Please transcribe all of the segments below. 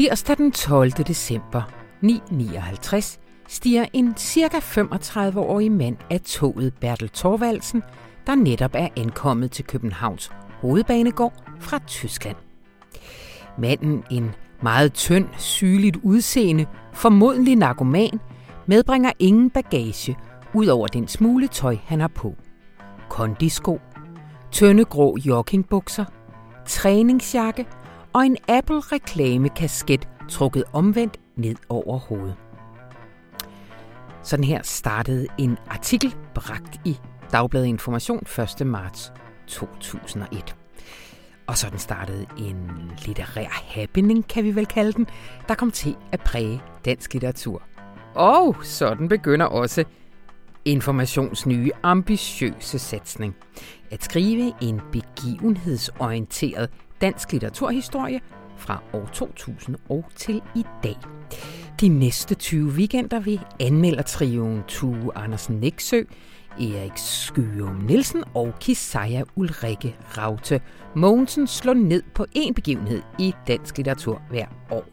Tirsdag den 12. december 959 stiger en cirka 35-årig mand af toget Bertel Thorvaldsen, der netop er ankommet til Københavns hovedbanegård fra Tyskland. Manden, en meget tynd, sygeligt udseende, formodentlig narkoman, medbringer ingen bagage, ud over den smule tøj, han har på. Kondisko, tynde grå joggingbukser, træningsjakke og en Apple-reklamekasket trukket omvendt ned over hovedet. Sådan her startede en artikel bragt i Dagbladet Information 1. marts 2001. Og sådan startede en litterær happening, kan vi vel kalde den, der kom til at præge dansk litteratur. Og sådan begynder også Informations nye ambitiøse satsning. At skrive en begivenhedsorienteret dansk litteraturhistorie fra år 2000 og til i dag. De næste 20 weekender vil anmelder trioen Tue Andersen Næksø, Erik Skyum Nielsen og Kisaja Ulrikke Raute Mogensen slå ned på en begivenhed i dansk litteratur hver år.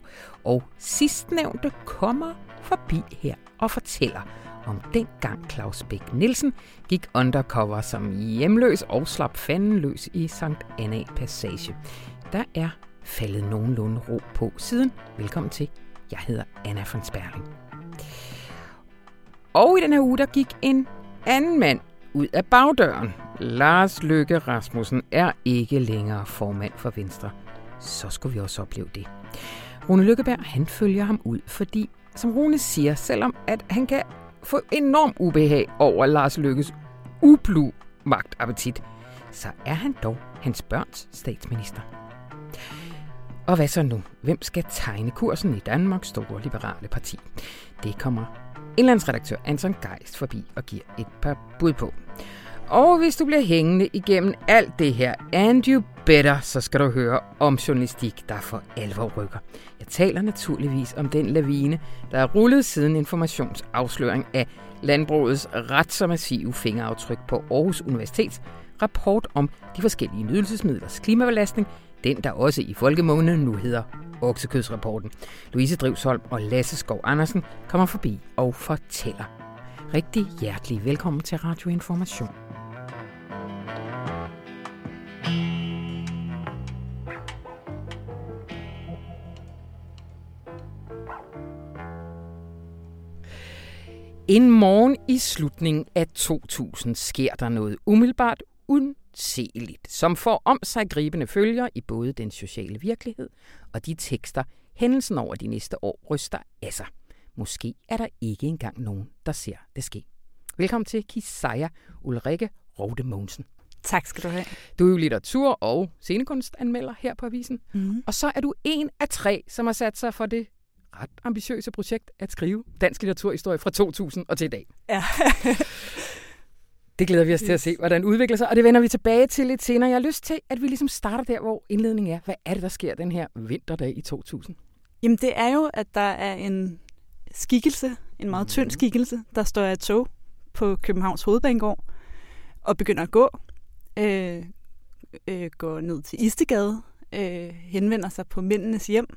Og sidstnævnte kommer forbi her og fortæller om dengang Claus Bæk Nielsen gik undercover som hjemløs og slap fanden løs i Sankt Anna Passage. Der er faldet nogenlunde ro på siden. Velkommen til. Jeg hedder Anna von Sperling. Og i den her uge, der gik en anden mand ud af bagdøren. Lars Løkke Rasmussen er ikke længere formand for Venstre. Så skulle vi også opleve det. Rune Lykkeberg, han følger ham ud, fordi, som Rune siger, selvom at han kan få enorm ubehag over Lars Lykkes ublu magtappetit, så er han dog hans børns statsminister. Og hvad så nu? Hvem skal tegne kursen i Danmarks store liberale parti? Det kommer indlandsredaktør Anton Geist forbi og giver et par bud på. Og hvis du bliver hængende igennem alt det her, and you better, så skal du høre om journalistik, der for alvor rykker. Jeg taler naturligvis om den lavine, der er rullet siden informationsafsløring af landbrugets ret så massive fingeraftryk på Aarhus Universitets rapport om de forskellige nydelsesmidlers klimabelastning, den der også i folkemåneden nu hedder Oksekødsrapporten. Louise Drivsholm og Lasse Skov Andersen kommer forbi og fortæller. Rigtig hjertelig velkommen til Radio Information. En morgen i slutningen af 2000 sker der noget umiddelbart undseeligt, som får om sig gribende følger i både den sociale virkelighed og de tekster, hændelsen over de næste år ryster af sig. Måske er der ikke engang nogen, der ser det ske. Velkommen til Kisaja Ulrikke Rode Mogensen. Tak skal du have. Du er jo litteratur- og scenekunstanmelder her på Avisen. Mm. Og så er du en af tre, som har sat sig for det ret ambitiøse projekt at skrive dansk litteraturhistorie fra 2000 og til i dag. Ja. det glæder vi os til at se, hvordan det udvikler sig, og det vender vi tilbage til lidt senere. Jeg har lyst til, at vi ligesom starter der, hvor indledningen er. Hvad er det, der sker den her vinterdag i 2000? Jamen det er jo, at der er en skikkelse, en meget tynd skikkelse, der står af et tog på Københavns Hovedbanegård og begynder at gå. Øh, øh, går ned til Istegade, øh, henvender sig på mændenes hjem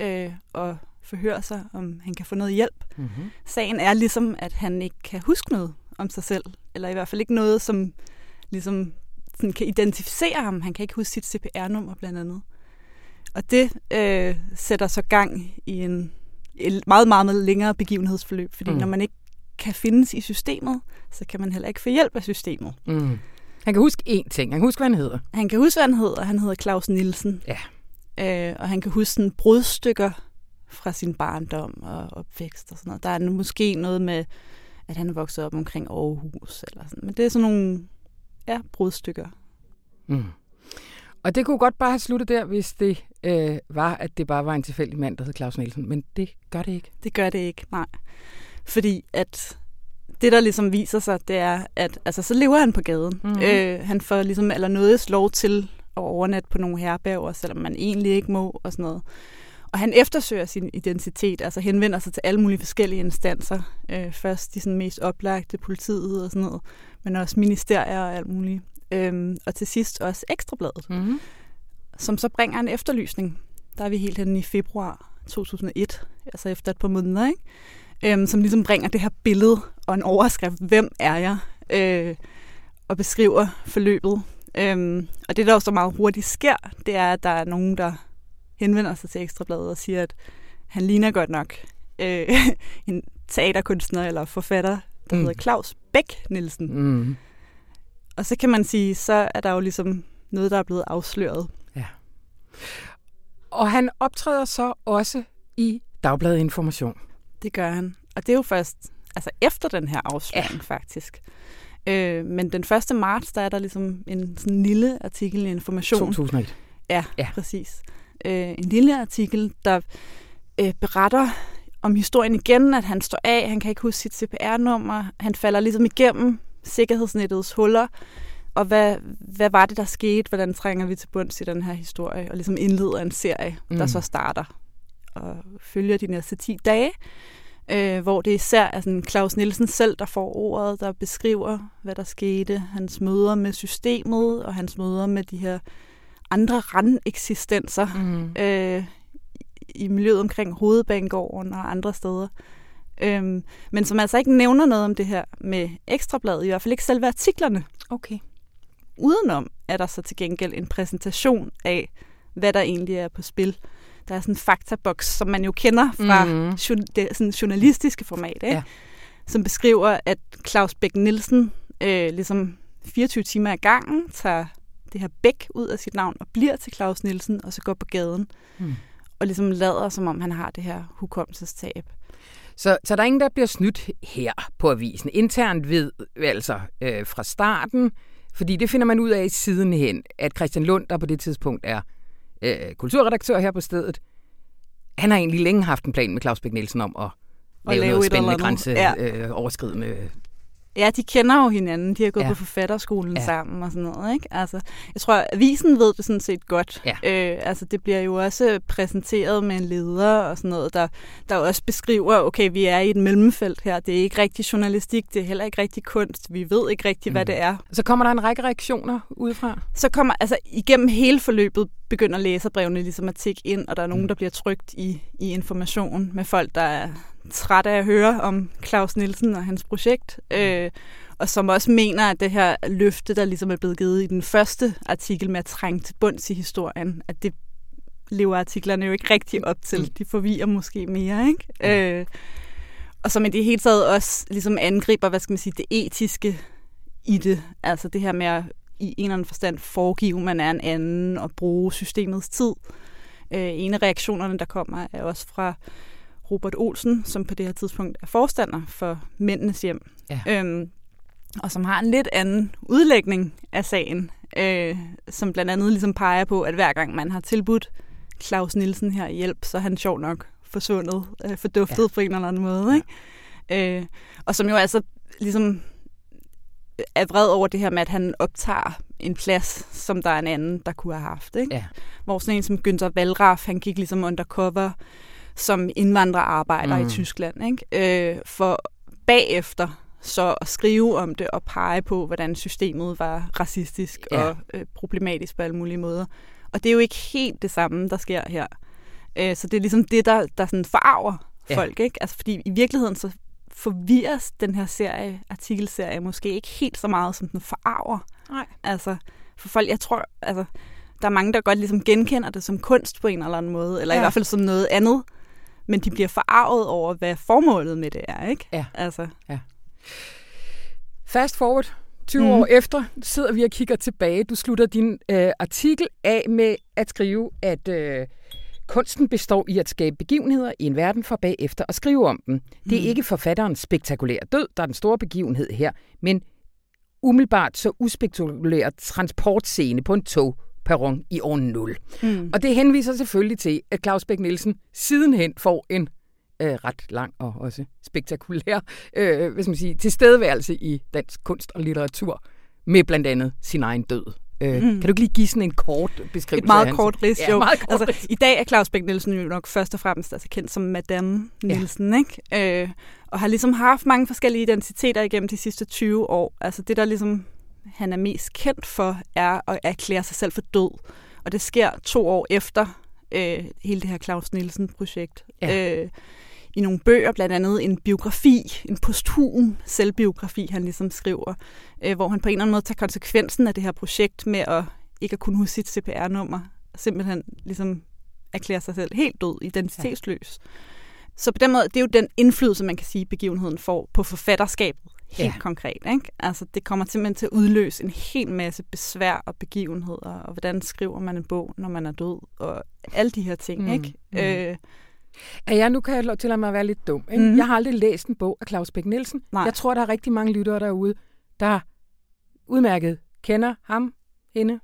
øh, og forhører sig, om han kan få noget hjælp. Mm-hmm. Sagen er ligesom, at han ikke kan huske noget om sig selv, eller i hvert fald ikke noget, som ligesom sådan kan identificere ham. Han kan ikke huske sit CPR-nummer blandt andet. Og det øh, sætter så gang i en et meget, meget, meget længere begivenhedsforløb, fordi mm. når man ikke kan findes i systemet, så kan man heller ikke få hjælp af systemet. Mm. Han kan huske én ting. Han kan huske, hvad han hedder. Han kan huske, hvad han hedder. Han hedder Claus Nielsen. Ja. Øh, og han kan huske sådan brudstykker fra sin barndom og opvækst og sådan noget. Der er måske noget med, at han er vokset op omkring Aarhus eller sådan. Men det er sådan nogle ja, brudstykker. Mm. Og det kunne godt bare have sluttet der, hvis det øh, var, at det bare var en tilfældig mand, der hed Claus Nielsen. Men det gør det ikke. Det gør det ikke, nej. Fordi at det, der ligesom viser sig, det er, at altså, så lever han på gaden. Mm-hmm. Øh, han får ligesom allernådes lov til at overnatte på nogle herberger, selvom man egentlig ikke må og sådan noget. Og han eftersøger sin identitet, altså henvender sig til alle mulige forskellige instanser. Øh, først de sådan mest oplagte, politiet og sådan noget, men også ministerier og alt muligt. Øhm, og til sidst også Ekstrabladet, mm-hmm. som så bringer en efterlysning Der er vi helt henne i februar 2001, altså efter et par måneder, ikke? Øhm, som ligesom bringer det her billede og en overskrift, hvem er jeg, øh, og beskriver forløbet. Øhm, og det, der også så meget hurtigt sker, det er, at der er nogen, der henvender sig til Ekstrabladet og siger, at han ligner godt nok øh, en teaterkunstner eller forfatter, der mm. hedder Claus Bæk Nielsen. Mm. Og så kan man sige, så er der jo ligesom noget, der er blevet afsløret. Ja. Og han optræder så også i Dagbladet Information. Det gør han. Og det er jo først altså efter den her afsløring, ja. faktisk. Øh, men den 1. marts, der er der ligesom en sådan lille artikel i Information. 2001. Ja, ja. præcis. Øh, en lille artikel, der øh, beretter om historien igen, at han står af, han kan ikke huske sit CPR-nummer, han falder ligesom igennem sikkerhedsnettets huller, og hvad, hvad var det, der skete, hvordan trænger vi til bunds i den her historie, og ligesom indleder en serie, mm. der så starter og følger de næste 10 dage, øh, hvor det især er sådan Claus Nielsen selv, der får ordet, der beskriver, hvad der skete, hans møder med systemet, og hans møder med de her andre randeksistenser mm. øh, i miljøet omkring Hovedbanegården og andre steder. Øhm, men som altså ikke nævner noget om det her med ekstrabladet, i hvert fald ikke selve artiklerne. Okay. Udenom er der så til gengæld en præsentation af, hvad der egentlig er på spil. Der er sådan en faktaboks, som man jo kender fra mm. det sådan journalistiske format, ikke? Ja. som beskriver, at Claus Bæk Nielsen øh, ligesom 24 timer ad gangen tager det her Bæk ud af sit navn og bliver til Claus Nielsen, og så går på gaden. Mm. Og ligesom lader, som om han har det her hukommelsestab. Så, så der er ingen, der bliver snydt her på avisen. Internt ved altså øh, fra starten, fordi det finder man ud af sidenhen, at Christian Lund, der på det tidspunkt er øh, kulturredaktør her på stedet, han har egentlig længe haft en plan med Claus Bæk Nielsen om at lave, lave noget spændende grænseoverskridende ja. øh, Ja, de kender jo hinanden. De har gået ja. på forfatterskolen ja. sammen og sådan noget. Ikke? Altså, jeg tror, avisen ved det sådan set godt. Ja. Øh, altså, det bliver jo også præsenteret med en leder og sådan noget, der, der også beskriver, okay, vi er i et mellemfelt her. Det er ikke rigtig journalistik, det er heller ikke rigtig kunst. Vi ved ikke rigtig, mm. hvad det er. Så kommer der en række reaktioner udefra? Så kommer, altså igennem hele forløbet begynder læserbrevene ligesom at tikke ind, og der er nogen, mm. der bliver trygt i, i information med folk, der er træt af at høre om Claus Nielsen og hans projekt, øh, og som også mener, at det her løfte, der ligesom er blevet givet i den første artikel med at trænge til bunds i historien, at det lever artiklerne jo ikke rigtig op til. Mm. De forvirrer måske mere, ikke? Ja. Øh, og som i det hele taget også ligesom angriber, hvad skal man sige, det etiske i det. Altså det her med at i en eller anden forstand foregive, man er en anden og bruge systemets tid. Øh, en af reaktionerne, der kommer, er også fra Robert Olsen, som på det her tidspunkt er forstander for Mændenes Hjem, ja. øhm, og som har en lidt anden udlægning af sagen, øh, som blandt andet ligesom peger på, at hver gang man har tilbudt Claus Nielsen her hjælp, så er han sjov nok forsvundet, øh, forduftet ja. på en eller anden måde. Ikke? Øh, og som jo altså ligesom er vred over det her med, at han optager en plads, som der er en anden, der kunne have haft. Ikke? Ja. Hvor sådan en som Günther Wallraff, han gik ligesom undercover som indvandrerarbejder mm. i Tyskland, ikke? Øh, for bagefter så at skrive om det og pege på, hvordan systemet var racistisk ja. og øh, problematisk på alle mulige måder. Og det er jo ikke helt det samme, der sker her. Øh, så det er ligesom det, der, der sådan forarver ja. folk. Ikke? Altså, fordi i virkeligheden så forvirres den her serie, artikelserie måske ikke helt så meget, som den forarver. Nej. Altså, for folk, jeg tror, altså, der er mange, der godt ligesom genkender det som kunst på en eller anden måde, eller ja. i hvert fald som noget andet men de bliver forarvet over, hvad formålet med det er, ikke? Ja. Altså. ja. Fast forward 20 mm. år efter sidder vi og kigger tilbage. Du slutter din øh, artikel af med at skrive, at øh, kunsten består i at skabe begivenheder i en verden for bagefter og skrive om dem. Det er mm. ikke forfatterens spektakulære død, der er den store begivenhed her, men umiddelbart så uspektakulær transportscene på en tog perron i år 0. Mm. Og det henviser selvfølgelig til, at Claus Bæk Nielsen sidenhen får en øh, ret lang og også spektakulær øh, hvad skal man sige, tilstedeværelse i dansk kunst og litteratur med blandt andet sin egen død. Øh, mm. Kan du ikke lige give sådan en kort beskrivelse? Et meget kort ris, ja, jo. Meget kort altså, I dag er Claus Bæk Nielsen jo nok først og fremmest altså, kendt som Madame Nielsen, ja. ikke? Øh, og har ligesom haft mange forskellige identiteter igennem de sidste 20 år. Altså det, der ligesom han er mest kendt for, er at erklære sig selv for død. Og det sker to år efter, øh, hele det her Claus Nielsen-projekt. Ja. Øh, I nogle bøger, blandt andet en biografi, en posthum selvbiografi, han ligesom skriver, øh, hvor han på en eller anden måde tager konsekvensen af det her projekt med at ikke at kunne huske sit CPR-nummer, simpelthen ligesom erklærer sig selv helt død, identitetsløs. Ja. Så på den måde, det er jo den indflydelse, man kan sige, begivenheden får på forfatterskabet helt ja. konkret. Ikke? Altså, det kommer simpelthen til at udløse en hel masse besvær og begivenheder, og hvordan skriver man en bog, når man er død, og alle de her ting. Mm. Ikke? Mm. Øh, at jeg nu kan jeg lov til at være lidt dum. Ikke? Mm. Jeg har aldrig læst en bog af Claus Bæk Nielsen. Nej. Jeg tror, der er rigtig mange lyttere derude, der udmærket kender ham, hende,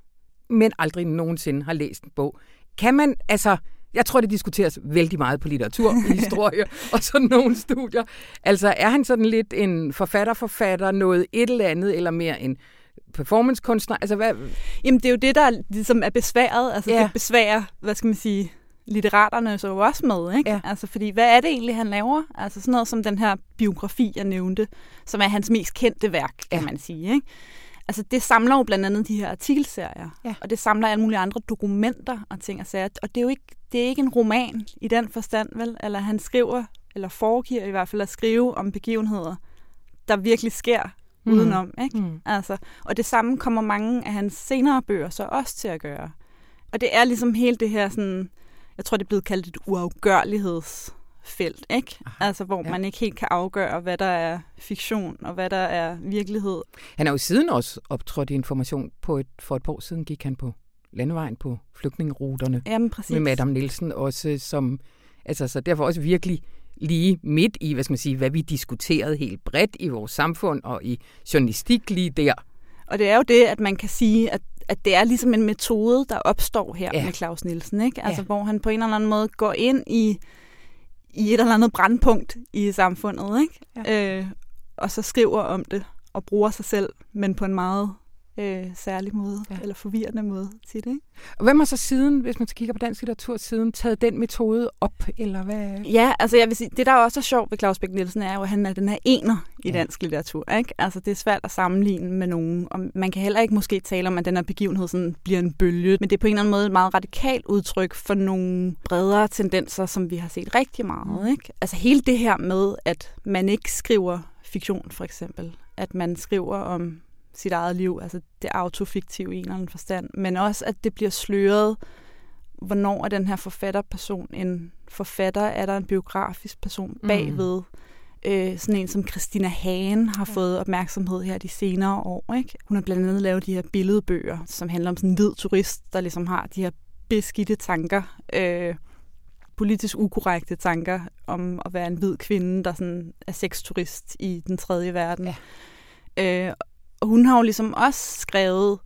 men aldrig nogensinde har læst en bog. Kan man, altså, jeg tror, det diskuteres vældig meget på litteratur, historie og sådan nogle studier. Altså, er han sådan lidt en forfatter-forfatter, noget et eller andet, eller mere en performancekunstner? Altså, hvad? Jamen, det er jo det, der ligesom er besværet. Altså, ja. det besværer, hvad skal man sige, litteraterne så jo også med, ikke? Ja. Altså, fordi hvad er det egentlig, han laver? Altså sådan noget som den her biografi, jeg nævnte, som er hans mest kendte værk, kan ja. man sige, ikke? Altså det samler jo blandt andet de her artikelserier, ja. og det samler alle mulige andre dokumenter og ting og sager. Og det er jo ikke, det er ikke en roman i den forstand, vel? Eller han skriver, eller foregiver i hvert fald at skrive om begivenheder, der virkelig sker mm. udenom. Ikke? Mm. Altså, og det samme kommer mange af hans senere bøger så også til at gøre. Og det er ligesom hele det her sådan, jeg tror det er blevet kaldt et uafgørligheds felt, ikke? Aha, altså, hvor ja. man ikke helt kan afgøre, hvad der er fiktion og hvad der er virkelighed. Han er jo siden også optrådt i information på et, for et par år siden, gik han på landevejen på flygtningeruterne Jamen, præcis. med Madame Nielsen også, som, altså, så derfor også virkelig lige midt i, hvad skal man sige, hvad vi diskuterede helt bredt i vores samfund og i journalistik lige der. Og det er jo det, at man kan sige, at at det er ligesom en metode, der opstår her ja. med Claus Nielsen, ikke? Altså, ja. hvor han på en eller anden måde går ind i i et eller andet brandpunkt i samfundet, ikke? Ja. Øh, og så skriver om det og bruger sig selv, men på en meget øh, særlig måde, ja. eller forvirrende måde til det. Ikke? Og hvem har så siden, hvis man kigger på dansk litteratur, siden taget den metode op, eller hvad? Ja, altså jeg vil sige, det der også er sjovt ved Claus Bæk Nielsen, er jo, at han er den her ener i ja. dansk litteratur. Ikke? Altså det er svært at sammenligne med nogen, og man kan heller ikke måske tale om, at den her begivenhed sådan bliver en bølge, men det er på en eller anden måde et meget radikalt udtryk for nogle bredere tendenser, som vi har set rigtig meget. Mm. Ikke? Altså hele det her med, at man ikke skriver fiktion, for eksempel. At man skriver om sit eget liv, altså det autofiktive i en eller anden forstand, men også at det bliver sløret, hvornår er den her forfatterperson en forfatter, er der en biografisk person mm. bagved, mm. øh, sådan en som Christina Hagen har ja. fået opmærksomhed her de senere år. Ikke? Hun har blandt andet lavet de her billedbøger, som handler om sådan en hvid turist, der ligesom har de her beskidte tanker, øh, politisk ukorrekte tanker om at være en hvid kvinde, der sådan er sexturist i den tredje verden. Ja. Øh, og hun har jo ligesom også skrevet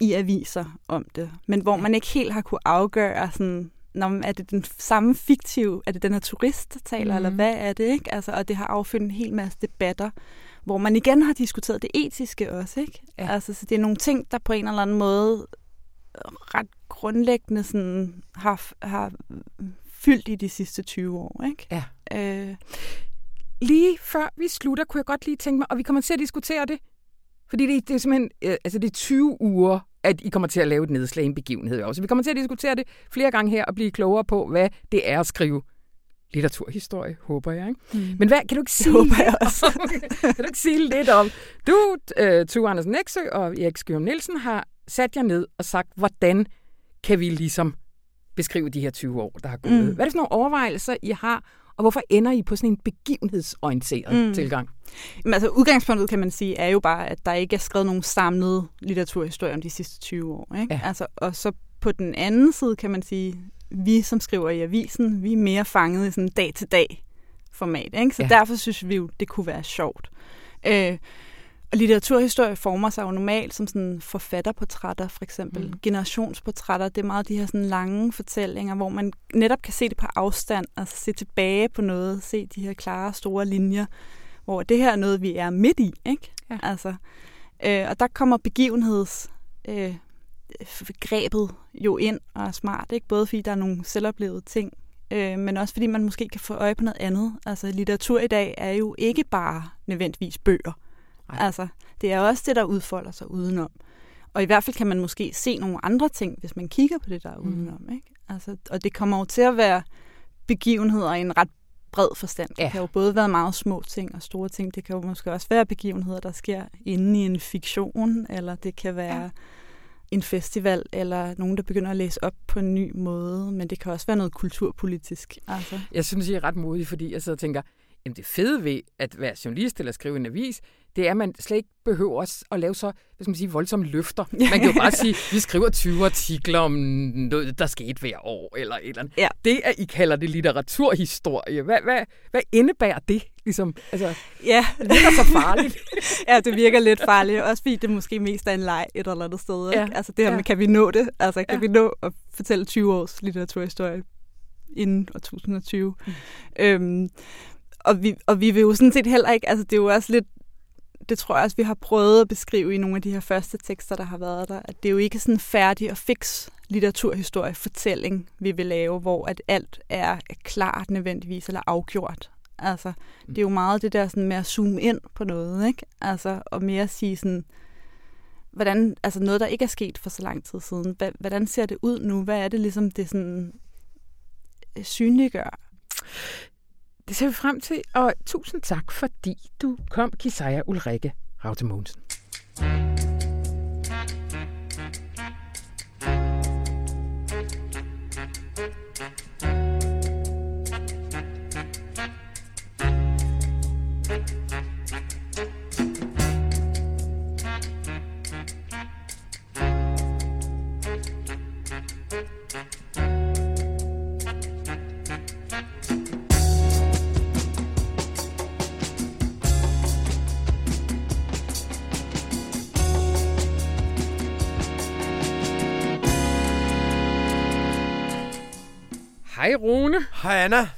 i aviser om det, men hvor man ikke helt har kunne afgøre sådan, når, er det den samme fiktiv, er det den her turist, der taler, mm. eller mhm. hvad er det, ikke? Altså, og det har affyldt en hel masse debatter, hvor man igen har diskuteret det etiske også, ikke? Ja. Altså, så det er nogle ting, der på en eller anden måde ret grundlæggende sådan, har, har fyldt i de sidste 20 år, ikke? Ja. Øh. Lige før vi slutter, kunne jeg godt lige tænke mig, og vi kommer til at diskutere det fordi det, det er simpelthen øh, altså det er 20 uger, at I kommer til at lave et nedslag i en begivenhed også. Vi kommer til at diskutere det flere gange her og blive klogere på, hvad det er at skrive litteraturhistorie, håber jeg. Ikke? Mm. Men hvad, kan du ikke sige, håber jeg også. kan du ikke sige lidt om, du, uh, Tue Andersen Eksø og Erik Skjørm Nielsen har sat jer ned og sagt, hvordan kan vi ligesom beskrive de her 20 år, der har gået. Mm. Hvad er det for nogle overvejelser, I har og hvorfor ender I på sådan en begivenhedsorienteret mm. tilgang? Jamen, altså, udgangspunktet, kan man sige, er jo bare, at der ikke er skrevet nogen samlet litteraturhistorie om de sidste 20 år. Ikke? Ja. Altså, og så på den anden side, kan man sige, vi som skriver i avisen, vi er mere fanget i sådan dag-til-dag format. Ikke? Så ja. derfor synes vi jo, det kunne være sjovt. Øh, og litteraturhistorie former sig jo normalt som sådan forfatterportrætter, for eksempel. Mm. Generationsportrætter, det er meget de her sådan lange fortællinger, hvor man netop kan se det på afstand, altså se tilbage på noget, se de her klare, store linjer, hvor det her er noget, vi er midt i, ikke? Ja. Altså, øh, og der kommer begivenheds... Øh, grebet jo ind og er smart, ikke? Både fordi der er nogle selvoplevede ting, øh, men også fordi man måske kan få øje på noget andet. Altså litteratur i dag er jo ikke bare nødvendigvis bøger. Nej. Altså, det er også det, der udfolder sig udenom. Og i hvert fald kan man måske se nogle andre ting, hvis man kigger på det, der er mm. udenom. Ikke? Altså, og det kommer jo til at være begivenheder i en ret bred forstand. Ja. Det kan jo både være meget små ting og store ting. Det kan jo måske også være begivenheder, der sker inde i en fiktion, eller det kan være ja. en festival, eller nogen, der begynder at læse op på en ny måde. Men det kan også være noget kulturpolitisk. Altså. Jeg synes, I er ret modige, fordi jeg sidder og tænker, jamen det fede ved at være journalist eller skrive en avis, det er, at man slet ikke behøver at lave så hvad skal man sige, voldsomme løfter. Man kan jo bare sige, vi skriver 20 artikler om noget, der skete hver år, eller et eller andet. Ja. Det, at I kalder det litteraturhistorie, hvad, hvad, hvad indebærer det? Ligesom, altså, ja. Det er så farligt. ja, det virker lidt farligt. Også fordi det måske mest er en leg et eller andet sted. Ikke? Ja. Altså det her ja. med, kan vi nå det? Altså kan ja. vi nå at fortælle 20 års litteraturhistorie inden år 2020? Mm. Øhm, og vi, og vi vil jo sådan set heller ikke, altså det er jo også lidt, det tror jeg også, vi har prøvet at beskrive i nogle af de her første tekster, der har været der, at det er jo ikke sådan færdig og fix litteraturhistorie fortælling, vi vil lave, hvor at alt er klart nødvendigvis eller afgjort. Altså, det er jo meget det der sådan med at zoome ind på noget, ikke? Altså, og mere at sige sådan, hvordan, altså noget, der ikke er sket for så lang tid siden. Hvordan ser det ud nu? Hvad er det ligesom, det sådan øh, synliggør? Det ser vi frem til, og tusind tak, fordi du kom, Kisaya Ulrikke Raute Mogensen. Hej Rune. Hej Anna.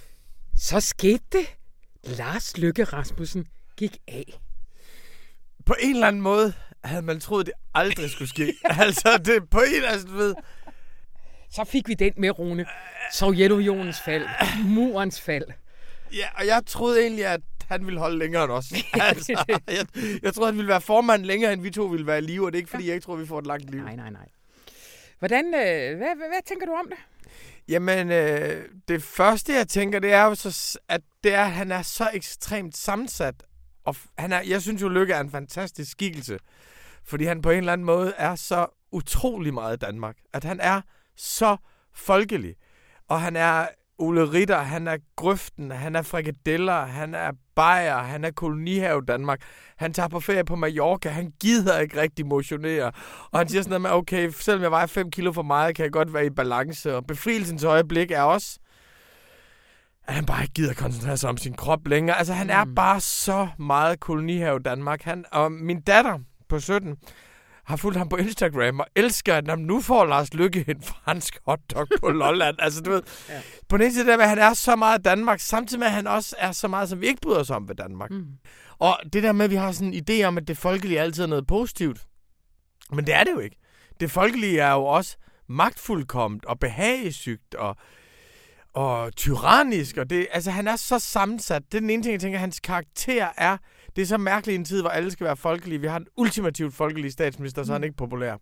Så skete det. Lars Lykke Rasmussen gik af. På en eller anden måde havde man troet, det aldrig skulle ske. altså, det på en eller anden ved. Så fik vi den med, Rune. Sovjetunionens fald. Murens fald. Ja, og jeg troede egentlig, at han ville holde længere end os. altså, jeg, jeg troede, han ville være formand længere, end vi to ville være i live, og det er ikke, fordi jeg ikke tror, vi får et langt liv. Nej, nej, nej. Hvordan, øh, hvad, hvad, hvad tænker du om det? Jamen, øh, det første, jeg tænker, det er jo så, at det er, at han er så ekstremt sammensat. Og han er, jeg synes jo, Lykke er en fantastisk skikkelse. Fordi han på en eller anden måde er så utrolig meget Danmark. At han er så folkelig. Og han er Ole Ritter, han er Grøften, han er Frikadeller, han er Bayer, han er kolonihave Danmark. Han tager på ferie på Mallorca, han gider ikke rigtig motionere. Og han siger sådan noget med, okay, selvom jeg vejer 5 kilo for meget, kan jeg godt være i balance. Og befrielsens øjeblik er også, at han bare ikke gider koncentrere sig om sin krop længere. Altså, han er mm. bare så meget kolonihave Danmark. Han, og min datter på 17, har fulgt ham på Instagram og elsker, at nu får Lars Lykke en fransk hotdog på Lolland. altså, du ved, ja. på den ene side, der, at han er så meget Danmark, samtidig med, at han også er så meget, som vi ikke bryder os om ved Danmark. Mm. Og det der med, at vi har sådan en idé om, at det folkelige altid er noget positivt. Men det er det jo ikke. Det folkelige er jo også magtfuldkomt og behagesygt og, og tyrannisk. Og det, altså, han er så sammensat. Det er den ene ting, jeg tænker, hans karakter er det er så mærkeligt en tid, hvor alle skal være folkelige. Vi har en ultimativt folkelig statsminister, så er han mm. ikke populær.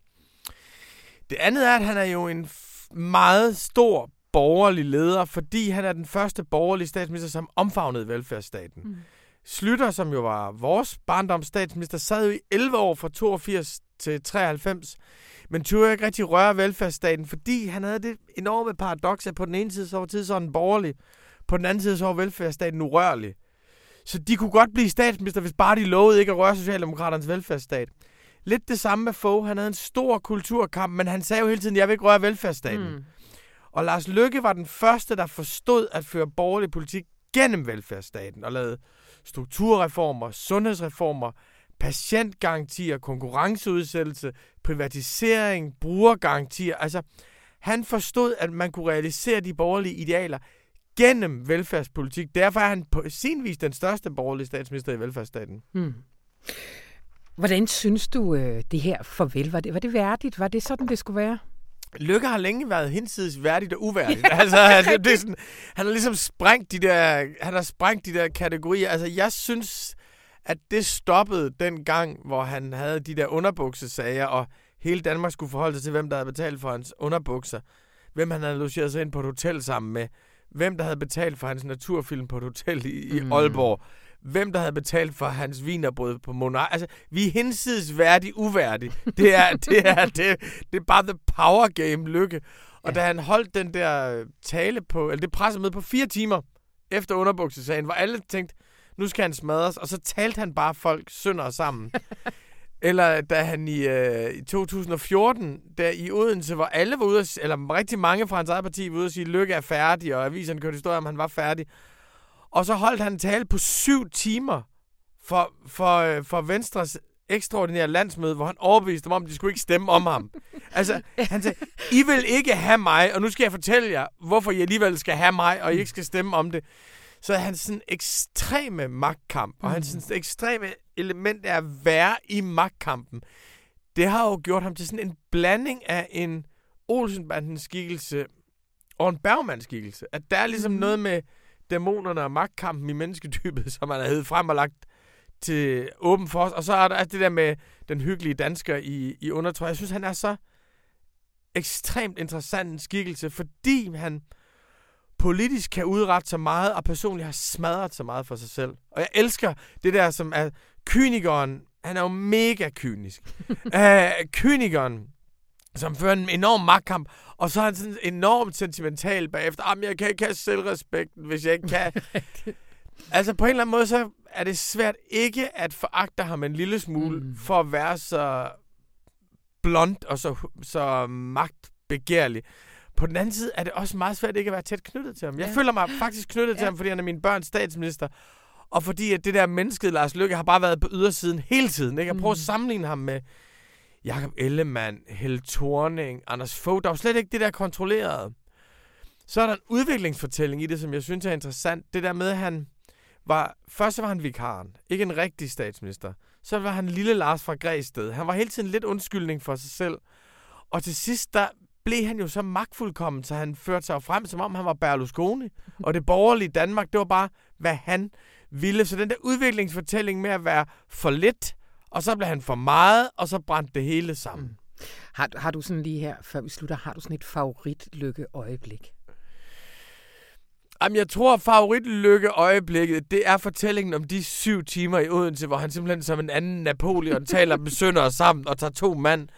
Det andet er, at han er jo en meget stor borgerlig leder, fordi han er den første borgerlige statsminister, som omfavnede velfærdsstaten. Mm. Slytter, som jo var vores barndomsstatsminister, sad jo i 11 år fra 82 til 93, men turde ikke rigtig røre velfærdsstaten, fordi han havde det enorme paradoks, at på den ene side så var tid sådan borgerlig, på den anden side så var velfærdsstaten urørlig. Så de kunne godt blive statsminister, hvis bare de lovede ikke at røre Socialdemokraternes velfærdsstat. Lidt det samme med Fogh. Han havde en stor kulturkamp, men han sagde jo hele tiden, jeg vil ikke røre velfærdsstaten. Mm. Og Lars Lykke var den første, der forstod at føre borgerlig politik gennem velfærdsstaten og lavede strukturreformer, sundhedsreformer, patientgarantier, konkurrenceudsættelse, privatisering, brugergarantier. Altså, han forstod, at man kunne realisere de borgerlige idealer gennem velfærdspolitik. Derfor er han på sin vis den største borgerlige statsminister i velfærdsstaten. Hmm. Hvordan synes du, øh, det her farvel, var det, var det værdigt? Var det sådan, det skulle være? Lykke har længe været hinsides værdigt og uværdigt. altså, altså, det er sådan, han har ligesom sprængt de der, han har sprængt de der kategorier. Altså, jeg synes, at det stoppede den gang, hvor han havde de der underbuksesager, og hele Danmark skulle forholde sig til, hvem der havde betalt for hans underbukser hvem han havde logeret sig ind på et hotel sammen med, hvem der havde betalt for hans naturfilm på et hotel i, i Mm. Aalborg, hvem der havde betalt for hans vinerbrød på Monar. Altså, vi er hinsides værdig uværdig. Det er, det er, det, det er bare the power game, Lykke. Og Ja. da han holdt den der øh, tale på, eller det pressemøde på fire timer efter underbuksesagen, hvor alle tænkte, nu skal han smadres, og så talte han bare folk sønder sammen. Eller da han i, øh, i 2014, der i Odense, hvor alle var ude, at, eller rigtig mange fra hans eget parti var ude at sige, Lykke er færdig, og aviserne kørte historier om, han var færdig. Og så holdt han en tale på syv timer for, for, øh, for Venstres ekstraordinære landsmøde, hvor han overbeviste dem om, at de skulle ikke stemme om ham. Altså, han sagde, I vil ikke have mig, og nu skal jeg fortælle jer, hvorfor I alligevel skal have mig, og I ikke skal stemme om det. Så hans sådan ekstreme magtkamp, og hans sådan ekstreme element af at være i magtkampen, det har jo gjort ham til sådan en blanding af en Olsenbandens skikkelse og en Bergmanns skikkelse. At der er ligesom Mhm. noget med dæmonerne og magtkampen i mennesketypet, som han har hævet frem og lagt til åben for os. Og så er der det der med den hyggelige dansker i, i undertrøj. Jeg synes, han er så ekstremt interessant en skikkelse, fordi han politisk kan udrette så meget, og personligt har smadret så meget for sig selv. Og jeg elsker det der, som er kynikeren. Han er jo mega kynisk. uh, kynikeren, som fører en enorm magtkamp, og så er han sådan enormt sentimental bagefter. Jamen, jeg kan ikke have selvrespekten, hvis jeg ikke kan. altså, på en eller anden måde, så er det svært ikke at foragte ham en lille smule, Mm. for at være så blond og så, så magtbegærlig. På den anden side er det også meget svært ikke at være tæt knyttet til ham. Jeg Ja. føler mig faktisk knyttet til Ja. ham, fordi han er min børns statsminister. Og fordi at det der menneske, Lars Løkke, har bare været på ydersiden hele tiden. Ikke? Jeg prøver at Mm. sammenligne ham med Jakob Ellemann, Helle Thorning, Anders Fogh. Der er jo slet ikke det der kontrollerede. Så er der en udviklingsfortælling i det, som jeg synes er interessant. Det der med, at han var... Først så var han vikaren, ikke en rigtig statsminister. Så var han lille Lars fra Græsted. Han var hele tiden lidt undskyldning for sig selv. Og til sidst, der blev han jo så magtfuldkommen, så han førte sig frem, som om han var Berlusconi. Og det borgerlige Danmark, det var bare, hvad han ville. Så den der udviklingsfortælling med at være for lidt, og så blev han for meget, og så brændte det hele sammen. Mm. Har, har du sådan lige her, før vi slutter, har du sådan et favoritlykke øjeblik? Jamen, jeg tror, favoritlykke øjeblikket, det er fortællingen om de syv timer i Odense, hvor han simpelthen som en anden Napoleon taler med sønder sammen og tager to mand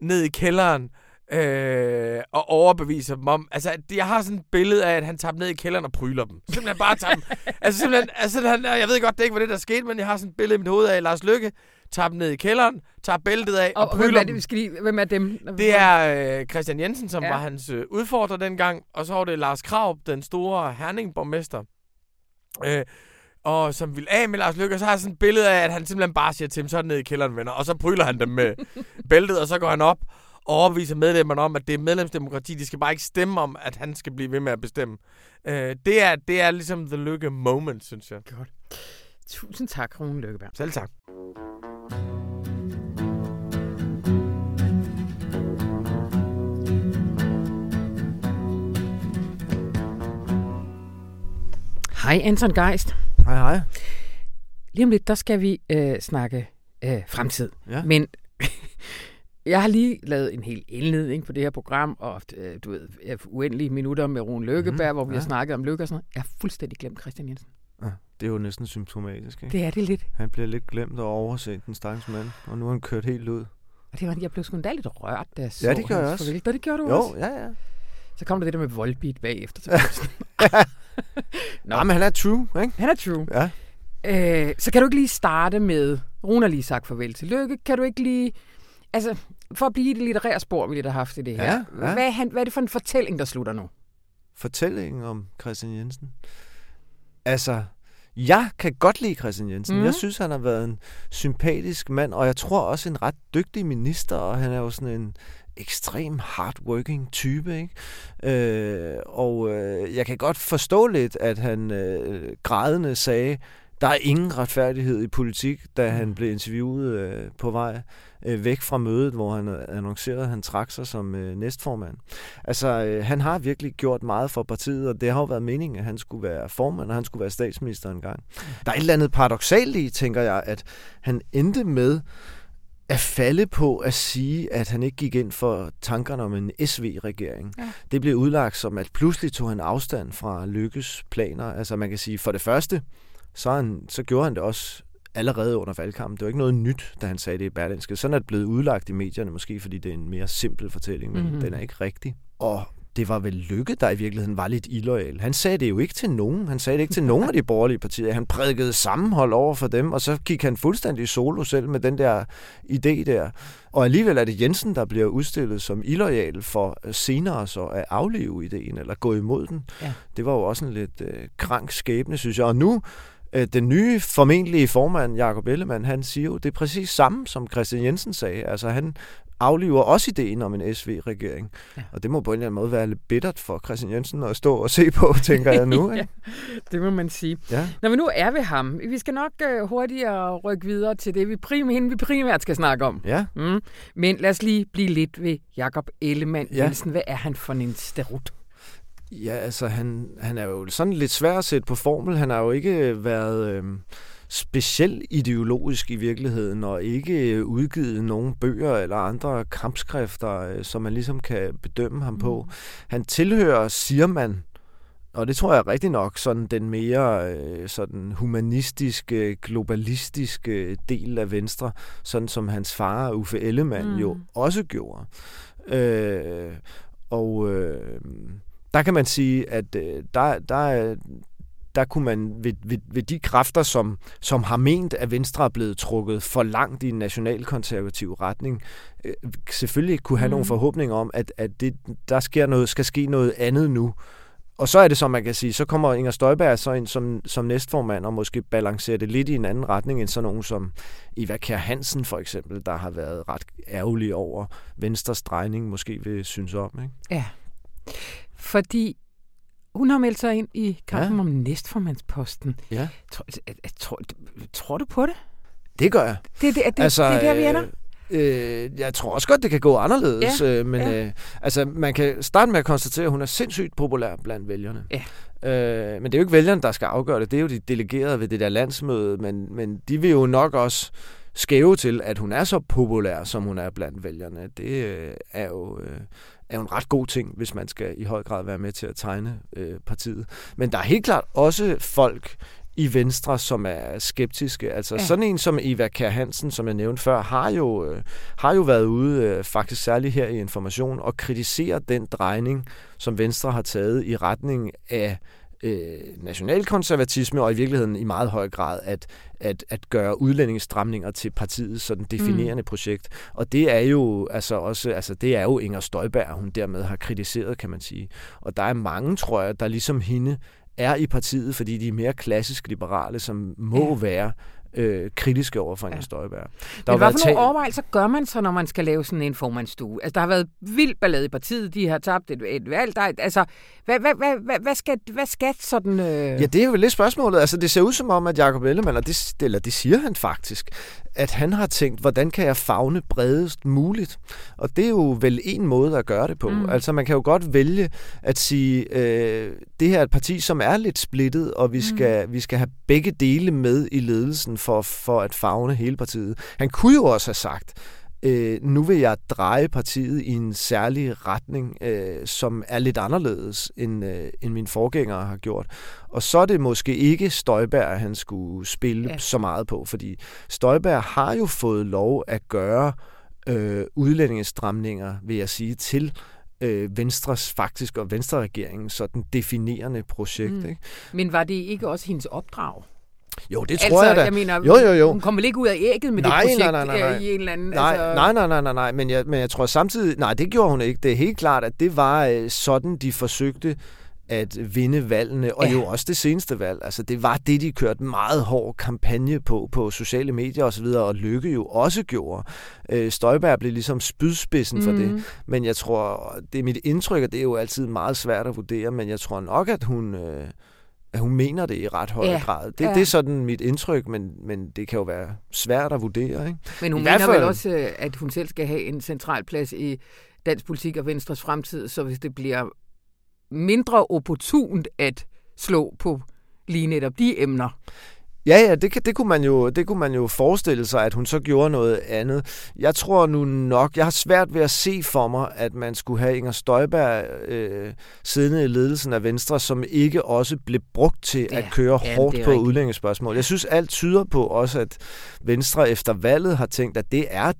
ned i kælderen øh, og overbeviser dem om... Altså, jeg har sådan et billede af, at han tager dem ned i kælderen og pryler dem. Simpelthen bare tager dem... altså, simpelthen... Altså, han, jeg ved godt, det ikke var det, der skete, men jeg har sådan et billede i mit hoved af, Lars Lykke tager dem ned i kælderen, tager bæltet af og, Og, og hvem pryler er det, vi skal lige, hvem er dem? Det er øh, Christian Jensen, som Ja. var hans øh, udfordrer dengang, og så var det Lars Krav, den store herningborgmester, øh, og som ville af med Lars Løkke, og så har jeg sådan et billede af, at han simpelthen bare siger til dem, så det ned i kælderen, venner, og så pryler han dem med bæltet, og så går han op og overbeviser medlemmerne om, at det er medlemsdemokrati, de skal bare ikke stemme om, at han skal blive ved med at bestemme. Øh, det, er, det er ligesom the Lykke moment, synes jeg. Godt. Tusind tak, Rune Lykkeberg. Selv tak. Hej, Anton Geist. Hej, hej. Lige om lidt, der skal vi øh, snakke øh, fremtid. Ja. Men jeg har lige lavet en hel indledning på det her program, og øh, du ved, øh, uendelige minutter med Rune Lykkeberg, mm, hvor vi ja. har snakket om lykke og sådan noget. Jeg har fuldstændig glemt Christian Jensen. Det er jo næsten symptomatisk, ikke? Det er det lidt. Han bliver lidt glemt og overset, den stakkels mand. Og nu er han kørt helt ud. Og det var, jeg blev sgu endda lidt rørt, da jeg så Ja, det gjorde jeg også. farvel. Nå, det gjorde du Jo, også. ja, ja. Så kom der det der med Volbeat bagefter. Jeg sådan, Nå. Nå, men han er true, ikke? han er true. Ja. Øh, så kan du ikke lige starte med, Rune har lige sagt farvel til Lykke, kan du ikke lige, altså for at blive i det litterære spor, vi lidt har haft i det her. Ja, ja. Hvad, er han, hvad er det for en fortælling, der slutter nu? Fortællingen om Christian Jensen. Altså, jeg kan godt lide Christian Jensen. Mm. Jeg synes, han har været en sympatisk mand, og jeg tror også en ret dygtig minister, og han er jo sådan en ekstrem hardworking type, ikke? Øh, og øh, jeg kan godt forstå lidt, at han øh, grædende sagde, der er ingen retfærdighed i politik, da han blev interviewet øh, på vej øh, væk fra mødet, hvor han øh, annoncerede, at han trak sig som øh, næstformand. Altså, øh, han har virkelig gjort meget for partiet, og det har jo været meningen, at han skulle være formand, og han skulle være statsminister engang. Der er et eller andet paradoxalt i, tænker jeg, at han endte med at falde på at sige, at han ikke gik ind for tankerne om en SV-regering. Ja. Det blev udlagt som, at pludselig tog han afstand fra Lykkes planer. Altså man kan sige, for det første, så, han, så gjorde han det også allerede under valgkampen. Det var ikke noget nyt, da han sagde det i Berlinske. Sådan er det blevet udlagt i medierne, måske fordi det er en mere simpel fortælling, men mm-hmm. den er ikke rigtig. Og det var vel Lykke, der i virkeligheden var lidt illoyal. Han sagde det jo ikke til nogen. Han sagde det ikke til nogen af de borgerlige partier. Han prædikede sammenhold over for dem, og så gik han fuldstændig solo selv med den der idé der. Og alligevel er det Jensen, der bliver udstillet som illoyal for senere så at afleve ideen, eller gå imod den. Ja. Det var jo også en lidt øh, krank skæbne, synes jeg. Og nu øh, den nye formentlige formand, Jakob Ellemann, han siger jo, det er præcis samme, som Christian Jensen sagde. Altså han afliver også ideen om en SV-regering. Ja. Og det må på en eller anden måde være lidt bittert for Christian Jensen at stå og se på, tænker jeg nu. ja, det må man sige. Ja. Når vi nu er ved ham, vi skal nok uh, hurtigere rykke videre til det, vi, prim, hende, vi primært skal snakke om. Ja. Mm. Men lad os lige blive lidt ved Jakob Ellemann ja. Jensen. Hvad er han for en sterut? Ja, altså han, han er jo sådan lidt svær at sætte på formel. Han har jo ikke været... Øh, specielt ideologisk i virkeligheden, og ikke udgivet nogen bøger eller andre kampskrifter, øh, som man ligesom kan bedømme ham på. Mm. Han tilhører, siger man, og det tror jeg rigtigt nok, sådan den mere øh, sådan humanistiske, globalistiske del af Venstre, sådan som hans far Uffe Ellemann mm. jo også gjorde. Øh, og øh, der kan man sige, at øh, der, der, der kunne man ved, ved, ved de kræfter, som, som har ment, at Venstre er blevet trukket for langt i en nationalkonservativ retning, øh, selvfølgelig kunne have mm. nogle forhåbninger om, at, at det, der sker noget, skal ske noget andet nu. Og så er det, som man kan sige, så kommer Inger Støjberg så ind som, som næstformand og måske balancerer det lidt i en anden retning end sådan nogen som Eva Kjær Hansen for eksempel, der har været ret ærgerlig over Venstres drejning, måske vil synes om. Ikke? Ja, fordi hun har meldt sig ind i kampen ja. om næstformandsposten. Ja. Tror, tror, tror du på det? Det gør jeg. Det, det, det, altså, det er der, vi ender? Øh, jeg tror også godt, det kan gå anderledes, ja. øh, men ja. øh, altså, man kan starte med at konstatere, at hun er sindssygt populær blandt vælgerne. Ja. Øh, men det er jo ikke vælgerne, der skal afgøre det. Det er jo de delegerede ved det der landsmøde, men, men de vil jo nok også skæve til, at hun er så populær, som hun er blandt vælgerne. Det øh, er jo... Øh, er jo en ret god ting, hvis man skal i høj grad være med til at tegne øh, partiet. Men der er helt klart også folk i Venstre, som er skeptiske. Altså ja. sådan en som Eva Kjær Hansen, som jeg nævnte før, har jo, øh, har jo været ude, øh, faktisk særligt her i Information, og kritisere den drejning, som Venstre har taget i retning af øh, nationalkonservatisme, og i virkeligheden i meget høj grad at, at, at gøre udlændingestramninger til partiets sådan definerende mm. projekt. Og det er jo altså også, altså det er jo Inger Støjberg, hun dermed har kritiseret, kan man sige. Og der er mange, tror jeg, der ligesom hende er i partiet, fordi de er mere klassisk liberale, som må ja. være øh, kritiske over for Inger ja. Støjberg. Der Men hvad for nogle overvejelser gør man så, når man skal lave sådan en formandstue? Altså, der har været vild ballade i partiet, de har tabt et, et valg. Der, altså, hvad, hvad, hvad, hvad, hvad, skal, hvad skal sådan... Øh... Ja, det er jo lidt spørgsmålet. Altså, det ser ud som om, at Jacob Ellemann, og det, eller det siger han faktisk, at han har tænkt, hvordan kan jeg fagne bredest muligt? Og det er jo vel en måde at gøre det på. Mm. Altså man kan jo godt vælge at sige, øh, det her er et parti, som er lidt splittet, og vi mm. skal, mm. vi skal have begge dele med i ledelsen for, for at fagne hele partiet. Han kunne jo også have sagt, øh, nu vil jeg dreje partiet i en særlig retning, øh, som er lidt anderledes, end, øh, end mine forgængere har gjort. Og så er det måske ikke Støjberg, han skulle spille ja. så meget på, fordi Støjberg har jo fået lov at gøre øh, udlændingestramninger, vil jeg sige, til øh, Venstres faktisk og Venstre-regeringen sådan definerende projekt. Mm. Ikke? Men var det ikke også hendes opdrag? Jo, det tror altså, jeg da. Jeg mener, jo, jo, jo. hun kommer vel ikke ud af ægget med nej, det projekt nej, nej, nej, nej. i en eller anden... Nej, altså... nej, nej, nej, nej, nej, men jeg, men jeg tror samtidig... Nej, det gjorde hun ikke. Det er helt klart, at det var øh, sådan, de forsøgte at vinde valgene, og ja. jo også det seneste valg. Altså, det var det, de kørte meget hård kampagne på, på sociale medier osv., og, og Lykke jo også gjorde. Øh, Støjberg blev ligesom spydspidsen mm. for det. Mhm. Men jeg tror, det er mit indtryk, og det er jo altid meget svært at vurdere, men jeg tror nok, at hun... Øh, at hun mener det i ret høj ja. grad. Det, ja. det er sådan mit indtryk, men, men det kan jo være svært at vurdere. Ikke? Men hun I mener fald... vel også, øh, at hun selv skal have en central plads i dansk politik og Venstres fremtid, så hvis det bliver mindre opportunt at slå på lige netop de emner. Ja, ja, det, det, kunne man jo, det kunne man jo forestille sig, at hun så gjorde noget andet. Jeg tror nu nok, jeg har svært ved at se for mig, at man skulle have Inger Støjberg øh, siddende i ledelsen af Venstre, som ikke også blev brugt til Ja, at køre ja, hårdt på rigtigt. udlændingespørgsmål. Jeg synes, alt tyder på også, at Venstre efter valget har tænkt, at det er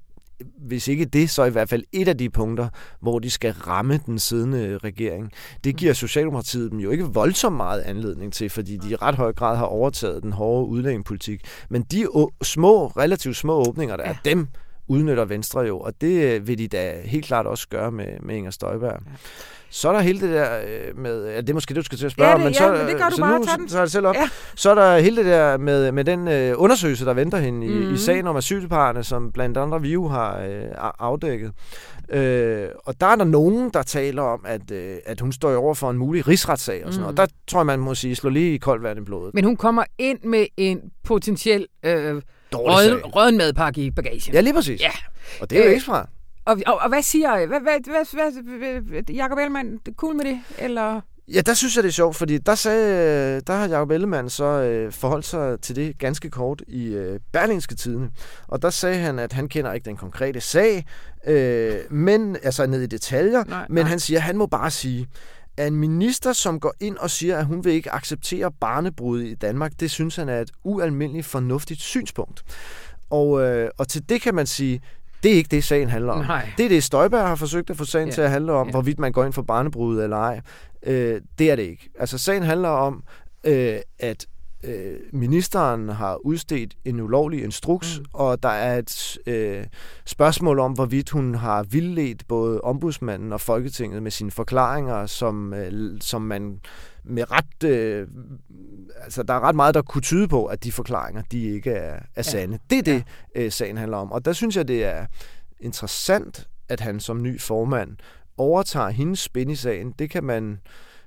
hvis ikke det, så i hvert fald et af de punkter, hvor de skal ramme den siddende regering. Det giver Socialdemokratiet dem jo ikke voldsomt meget anledning til, fordi de i ret høj grad har overtaget den hårde udlændingepolitik. Men de små, relativt små åbninger, der er, dem udnytter Venstre jo, og det øh, vil de da helt klart også gøre med, med Inger Støjberg. Så er der hele det der øh, med, ja, det er måske det, du skal til at spørge Ja, det- men ja, så, men det gør du så bare. nu den. så er det selv op. Ja. Så er der hele det der med, med den øh, undersøgelse, der venter hende i, Mhm. i sagen om asylparerne, som blandt andre vi jo har øh, afdækket. Øh, og der er der nogen, der taler om, at, øh, at hun står over for en mulig rigsretssag og sådan Mhm. noget. Og der tror jeg, man må sige, slå lige i koldt vand i blodet. Men hun kommer ind med en potentiel øh, Dårlig røden, sag. røden madpakke i bagagen. Ja, lige præcis. Ja. Og det er jo Øh, ikke fra. Og, og, og hvad siger hvad, hvad, hvad, hvad, Jacob Ellemann, det er cool med det? Eller? Ja, der synes jeg, det er sjovt, fordi der, sagde, der har Jacob Ellemann så øh, forholdt sig til det ganske kort i øh, Berlingske Tidene. Og der sagde han, at han kender ikke den konkrete sag, øh, men altså ned i detaljer, Nej, men nej. han siger, at han må bare sige, at en minister, som går ind og siger, at hun vil ikke acceptere barnebrud i Danmark, det synes han er et ualmindeligt fornuftigt synspunkt. Og, øh, og til det kan man sige, det er ikke det, sagen handler om. Nej. Det er det, Støjberg har forsøgt at få sagen Ja. til at handle om, ja. hvorvidt man går ind for barnebrud eller ej. Øh, det er det ikke. Altså, sagen handler om, øh, at øh, ministeren har udstedt en ulovlig instruks, Mm. og der er et øh, spørgsmål om, hvorvidt hun har vildledt både ombudsmanden og Folketinget med sine forklaringer, som, øh, som man med ret... Øh, altså, der er ret meget, der kunne tyde på, at de forklaringer, de ikke er, er sande. Det er det, øh, sagen handler om. Og der synes jeg, det er interessant, at han som ny formand overtager hendes spin i sagen. Det kan man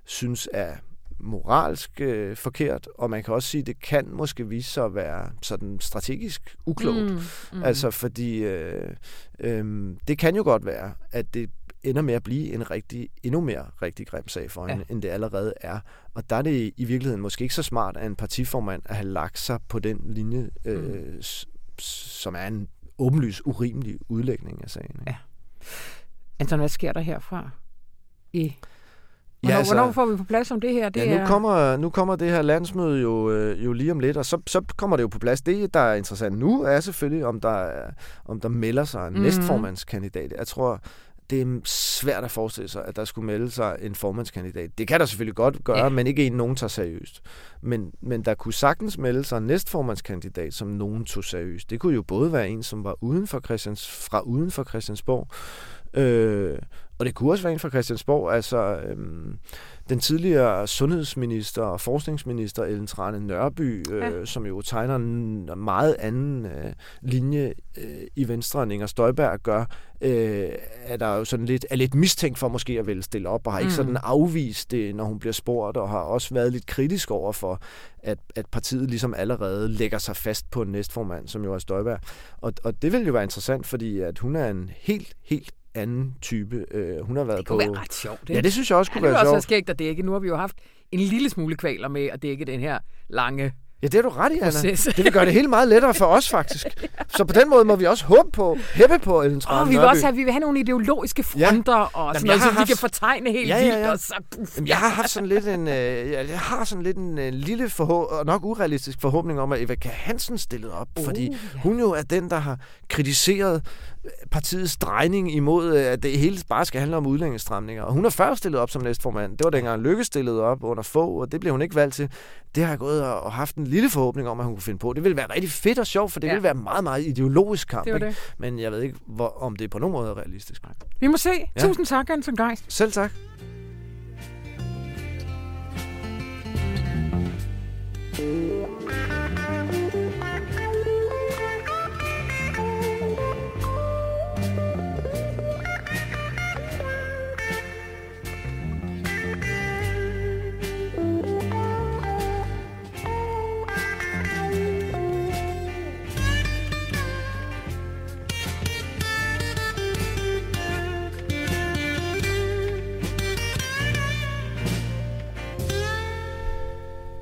synes er moralsk øh, forkert, og man kan også sige, at det kan måske vise sig at være sådan strategisk uklogt. Mm, mm. Altså fordi øh, øh, det kan jo godt være, at det ender med at blive en rigtig, endnu mere rigtig grim sag for hende, ja. end det allerede er. Og der er det i virkeligheden måske ikke så smart af en partiformand at have lagt sig på den linje, øh, mm. som er en åbenlys urimelig udlægning af sagen. Ikke? Ja. Anton, hvad sker der herfra? I Hvornår, Ja, altså- hvornår får vi på plads om det her? Det Ja, nu er... kommer, nu kommer det her landsmøde jo, øh, jo lige om lidt, og så, så kommer det jo på plads. Det, der er interessant nu, er selvfølgelig, om der, er- om der melder sig en mm. næstformandskandidat. Jeg tror, det er svært at forestille sig, at der skulle melde sig en formandskandidat. Det kan der selvfølgelig godt gøre, ja. men ikke en, nogen tager seriøst. Men, men der kunne sagtens melde sig en næstformandskandidat, som nogen tog seriøst. Det kunne jo både være en, som var uden for Christians, fra uden for Christiansborg, øh, og det kunne også være en fra Christiansborg, altså øhm, den tidligere sundhedsminister og forskningsminister Ellen Trane Nørby, øh, Ja. som jo tegner en meget anden øh, linje øh, i Venstre, end Inger Støjberg gør, øh, er der jo sådan lidt, er lidt mistænkt for måske at ville stille op, og har ikke Mm. sådan afvist det, når hun bliver spurgt, og har også været lidt kritisk over for, at, at partiet ligesom allerede lægger sig fast på en næstformand, som jo er Støjberg. Og, og det vil jo være interessant, fordi at hun er en helt, helt anden type. Øh, hun har været Det på... kunne være ret sjovt, ikke? Ja, det synes jeg også Ja, kunne det ville være også være sjovt. skægt at dække. Nu har vi jo haft en lille smule kvaler med at dække den her lange Ja, det er du ret i, Anna. proces. Det vil gøre det helt meget lettere for os, faktisk. Så på den måde må vi også håbe på, hæppe på Ellen Trane vi vil også have, vi vil have nogle ideologiske Ja. fronter og sådan jeg noget, så vi haft- kan fortegne helt Ja, ja, vildt. ja. Og så, Jamen, jeg har haft sådan lidt en, øh, jeg har sådan lidt en øh, lille forhå- og nok urealistisk forhåbning om, at Eva K. Hansen stillede op, Uh, fordi ja. hun jo er den, der har kritiseret partiets drejning imod, øh, at det hele bare skal handle om udlændingsstramninger. Og hun er før stillet op som næstformand. Det var dengang Lykke stillede op under få, og det blev hun ikke valgt til. Det har jeg gået og haft en lille forhåbning om, at hun kunne finde på. Det ville være rigtig fedt og sjovt, for det ja. ville være meget, meget ideologisk kamp. Det det. Men jeg ved ikke, hvor, om det på nogen måde er realistisk. Vi må se. Ja. Tusind tak, Anton Geist. Selv tak.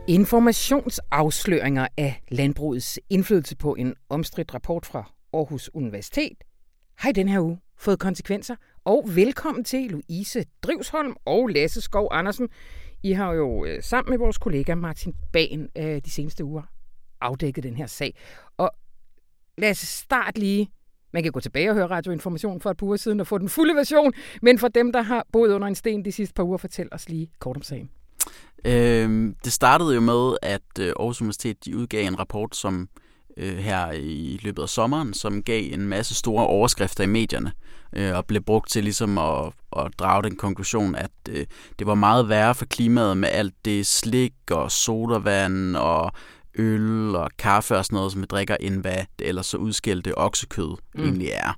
Informationsafsløringer af landbrugets indflydelse på en omstridt rapport fra Aarhus Universitet har i den her uge fået konsekvenser. Og velkommen til Louise Drivsholm og Lasse Skov Andersen. I har jo øh, sammen med vores kollega Martin Bagen øh, de seneste uger afdækket den her sag. Og lad os starte lige. Man kan gå tilbage og høre radioinformation for et par uger siden og få den fulde version. Men for dem, der har boet under en sten de sidste par uger, fortæl os lige kort om sagen. Øh, det startede jo med, at øh, Aarhus Universitet de udgav en rapport, som øh, her i løbet af sommeren, som gav en masse store overskrifter i medierne, øh, og blev brugt til ligesom at, at drage den konklusion, at øh, det var meget værre for klimaet med alt det slik og sodavand og øl og kaffe og sådan noget, som vi drikker, end hvad det ellers så udskældte oksekød mm. egentlig er.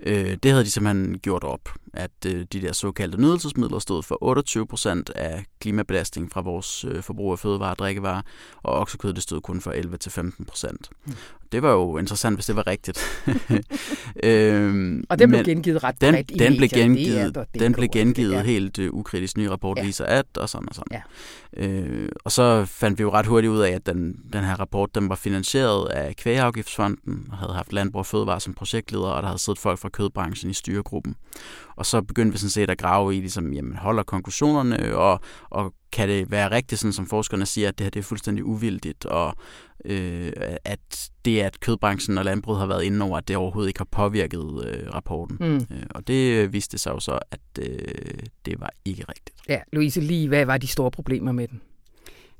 Øh, det havde de simpelthen gjort op, at øh, de der såkaldte nydelsesmidler stod for 28 procent af klimabelastningen fra vores øh, forbrug af fødevarer og drikkevarer, og oksekød det stod kun for 11-15 procent. Mm. Det var jo interessant, hvis det var rigtigt. øhm, og den blev gengivet ret den, bredt i den blev gengivet, det den blev gengivet ja. helt uh, ukritisk. Ny rapport ja. viser at, og sådan og sådan. Ja. Øh, og så fandt vi jo ret hurtigt ud af, at den, den her rapport den var finansieret af Kvægeafgiftsfonden, og havde haft Landbrug og Fødevare som projektleder, og der havde siddet folk fra kødbranchen i styregruppen. Og så begyndte vi sådan set at grave i, ligesom, jamen, holder konklusionerne, og, og kan det være rigtigt, sådan som forskerne siger, at det her det er fuldstændig uvildigt, og øh, at det, at kødbranchen og landbruget har været inde over, at det overhovedet ikke har påvirket øh, rapporten. Mm. Øh, og det viste sig jo så, at øh, det var ikke rigtigt. Ja, Louise, lige hvad var de store problemer med den?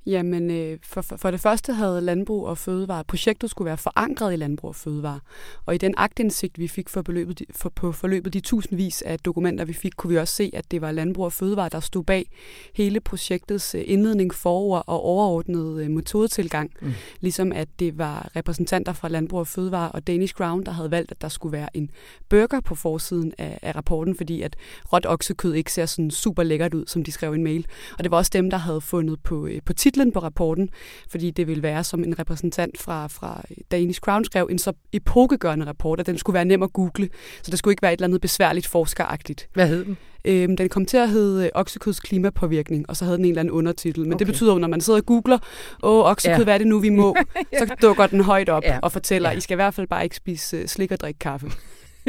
Jamen, øh, for, for, det første havde Landbrug og Fødevare, projektet skulle være forankret i Landbrug og Fødevare. Og i den agtindsigt, vi fik for, beløbet, for, på forløbet de tusindvis af dokumenter, vi fik, kunne vi også se, at det var Landbrug og Fødevare, der stod bag hele projektets øh, indledning, forord og overordnet øh, metodetilgang. Mm. Ligesom at det var repræsentanter fra Landbrug og Fødevare og Danish Crown, der havde valgt, at der skulle være en burger på forsiden af, af rapporten, fordi at råt oksekød ikke ser sådan super lækkert ud, som de skrev i en mail. Og det var også dem, der havde fundet på, på titlen på rapporten, fordi det ville være som en repræsentant fra, fra Danish Crown skrev en så epokegørende rapport, at den skulle være nem at google, så det skulle ikke være et eller andet besværligt forskeragtigt. Hvad hed den? Øhm, den kom til at hedde Oksekøds klimapåvirkning, og så havde den en eller anden undertitel. Men okay. det betyder jo, når man sidder og googler, åh, oksekød, ja. hvad er det nu, vi må? Så dukker den højt op ja. og fortæller, ja. I skal i hvert fald bare ikke spise uh, slik og drikke kaffe.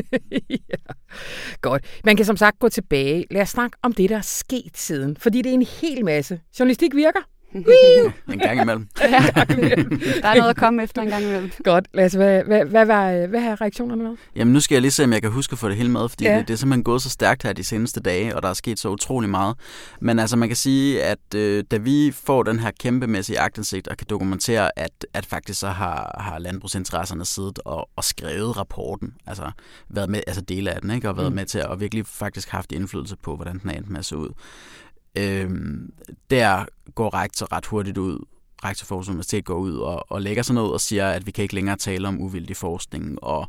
ja. Godt. Man kan som sagt gå tilbage. Lad os snakke om det, der er sket siden. Fordi det er en hel masse. Journalistik virker. En gang imellem. ja, der er noget at komme efter en gang imellem. Godt. Lasse, hvad, hvad, hvad, hvad, hvad har reaktionerne været? Jamen nu skal jeg lige se, om jeg kan huske at få det hele med, fordi ja. det, det er simpelthen gået så stærkt her de seneste dage, og der er sket så utrolig meget. Men altså man kan sige, at øh, da vi får den her kæmpemæssige agtindsigt og kan dokumentere, at, at faktisk så har, har landbrugsinteresserne siddet og, og skrevet rapporten, altså været med, altså dele af den, ikke? og været mm. med til at virkelig faktisk haft indflydelse på, hvordan den er endt med at se ud øh, der går rektor ret hurtigt ud, rektor for Universitet går ud og, og lægger sig ned og siger, at vi kan ikke længere tale om uvildig forskning, og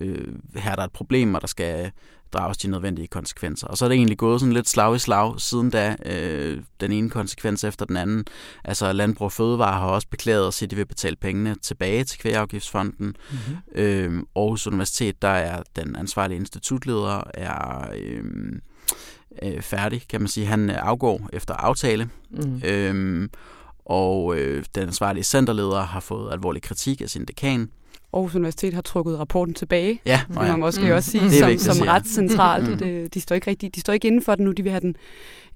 øh, her er der et problem, og der skal drages de nødvendige konsekvenser. Og så er det egentlig gået sådan lidt slag i slag siden da, øh, den ene konsekvens efter den anden. Altså Landbrug og Fødevare har også beklaget at sige, at de vil betale pengene tilbage til Kvægeafgiftsfonden. Mm-hmm. Øh, Aarhus Universitet, der er den ansvarlige institutleder, er... Øh, øh, færdig, kan man sige. Han øh, afgår efter aftale, mm. øhm, og øh, den ansvarlige centerleder har fået alvorlig kritik af sin dekan. Aarhus Universitet har trukket rapporten tilbage. Ja, det kan man måske mm. også sige, det som, vigtigt, som ret centralt. Mm. De, de, står ikke rigtig, de står ikke inden for det nu. De vil have den,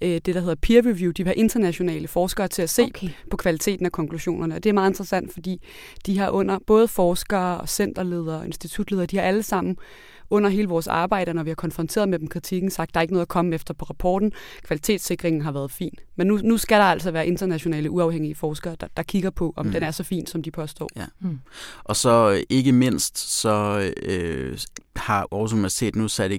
øh, det, der hedder peer review. De vil have internationale forskere til at se okay. på kvaliteten af konklusionerne. Og det er meget interessant, fordi de har under både forskere og centerledere og institutledere, de har alle sammen under hele vores arbejde, når vi har konfronteret med dem kritikken, sagt, at der er ikke noget at komme efter på rapporten. Kvalitetssikringen har været fin. Men nu, nu skal der altså være internationale uafhængige forskere, der, der kigger på, om mm. den er så fin, som de påstår. Ja. Mm. Og så øh, ikke mindst, så øh, har Aarhus Universitet nu sat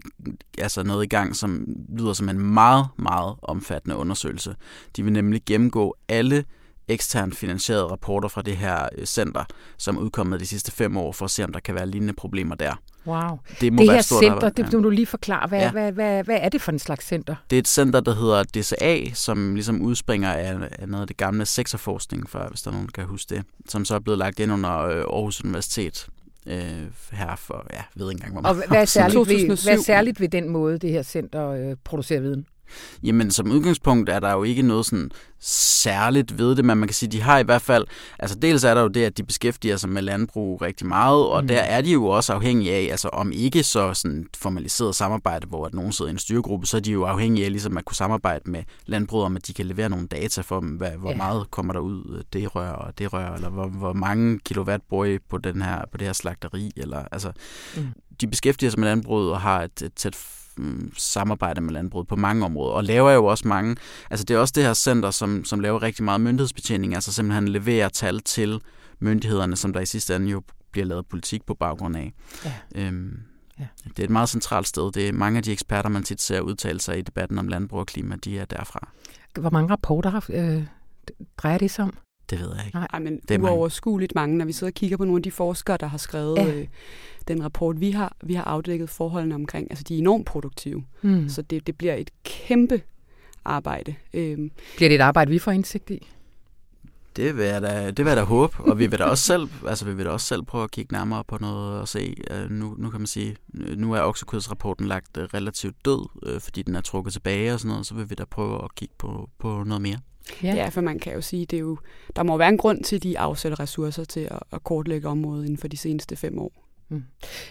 altså noget i gang, som lyder som en meget, meget omfattende undersøgelse. De vil nemlig gennemgå alle eksternt finansierede rapporter fra det her øh, center, som er udkommet de sidste fem år, for at se, om der kan være lignende problemer der. Wow. Det, må det her stort center, arbejde. det må du lige forklare. Hvad, ja. hvad, hvad, hvad er det for en slags center? Det er et center, der hedder DCA, som ligesom udspringer af, af noget af det gamle sektorforskning, for, hvis der er nogen, der kan huske det, som så er blevet lagt ind under øh, Aarhus Universitet øh, her for, ja, jeg ved ikke engang, hvor meget. Og hvad er, særligt ved, hvad er særligt ved den måde, det her center øh, producerer viden? Jamen, som udgangspunkt er der jo ikke noget sådan særligt ved det, men man kan sige, de har i hvert fald, altså dels er der jo det, at de beskæftiger sig med landbrug rigtig meget, og mm. der er de jo også afhængige af, altså om ikke så sådan formaliseret samarbejde, hvor at nogen sidder i en styregruppe, så er de jo afhængige af ligesom at kunne samarbejde med landbruget, om at de kan levere nogle data for dem, hvad, hvor ja. meget kommer der ud det rør og det rør, eller hvor, hvor mange kilowatt bruger I på, den her, på det her slagteri, eller altså, mm. de beskæftiger sig med landbruget og har et, et tæt Mm, samarbejde med landbruget på mange områder, og laver jo også mange, altså det er også det her center, som, som laver rigtig meget myndighedsbetjening, altså simpelthen leverer tal til myndighederne, som der i sidste ende jo bliver lavet politik på baggrund af. Ja. Øhm, ja. Det er et meget centralt sted. Det er mange af de eksperter, man tit ser udtale sig i debatten om landbrug og klima, de er derfra. Hvor mange rapporter har, øh, drejer det sig om? Det ved jeg ikke. Nej, men det er uoverskueligt mange. Når vi sidder og kigger på nogle af de forskere, der har skrevet ja. øh, den rapport, vi har, vi har afdækket forholdene omkring, altså de er enormt produktive. Mm. Så det, det bliver et kæmpe arbejde. Øhm. Bliver det et arbejde, vi får indsigt i? Det vil jeg da, det vil jeg da håbe, og vi vil da også selv, altså vi vil da også selv prøve at kigge nærmere på noget og se. Uh, nu, nu kan man sige, nu er oksekødsrapporten lagt uh, relativt død, uh, fordi den er trukket tilbage og sådan noget, så vil vi da prøve at kigge på, på noget mere. Ja. ja, for man kan jo sige, det er jo, der må være en grund til, at de afsætter ressourcer til at, at kortlægge området inden for de seneste fem år. Mm.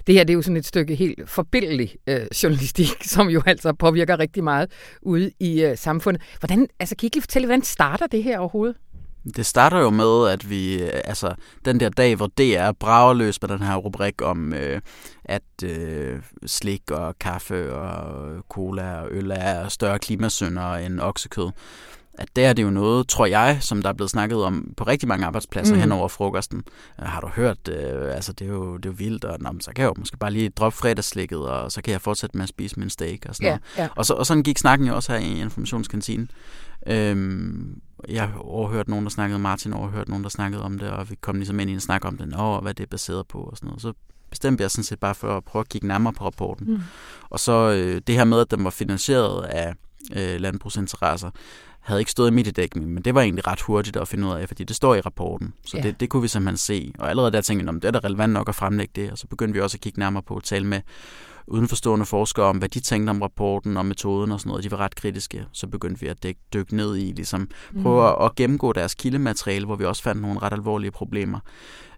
Det her det er jo sådan et stykke helt forbindelig øh, journalistik, som jo altså påvirker rigtig meget ude i øh, samfundet. Hvordan, altså, kan I ikke lige fortælle, hvordan starter det her overhovedet? Det starter jo med, at vi, øh, altså den der dag, hvor DR brager løs med den her rubrik om, øh, at øh, slik og kaffe og cola og øl er større klimasynder end oksekød at der er det jo noget, tror jeg, som der er blevet snakket om på rigtig mange arbejdspladser mm. hen over frokosten. Uh, har du hørt, uh, altså det er jo, det er jo vildt, og nå, så kan jeg jo måske bare lige droppe fredagsslikket, og så kan jeg fortsætte med at spise min steak og sådan ja, noget. Ja. Og, så, og sådan gik snakken jo også her i informationskantinen. Øhm, jeg har overhørt nogen, der snakkede, Martin overhørt nogen, der snakkede om det, og vi kom ligesom ind i en snak om det, og hvad det er baseret på og sådan noget. Så bestemte jeg sådan set bare for at prøve at kigge nærmere på rapporten. Mm. Og så øh, det her med, at den var finansieret af øh, landbrugsinteresser, havde ikke stået i mediedækning, men det var egentlig ret hurtigt at finde ud af, fordi det står i rapporten. Så ja. det, det kunne vi simpelthen se. Og allerede der tænkte jeg, det er da relevant nok at fremlægge det, og så begyndte vi også at kigge nærmere på at tale med udenforstående forskere om, hvad de tænkte om rapporten og metoden og sådan noget. De var ret kritiske. Så begyndte vi at dykke ned i, ligesom prøve mm. at gennemgå deres kildemateriale, hvor vi også fandt nogle ret alvorlige problemer.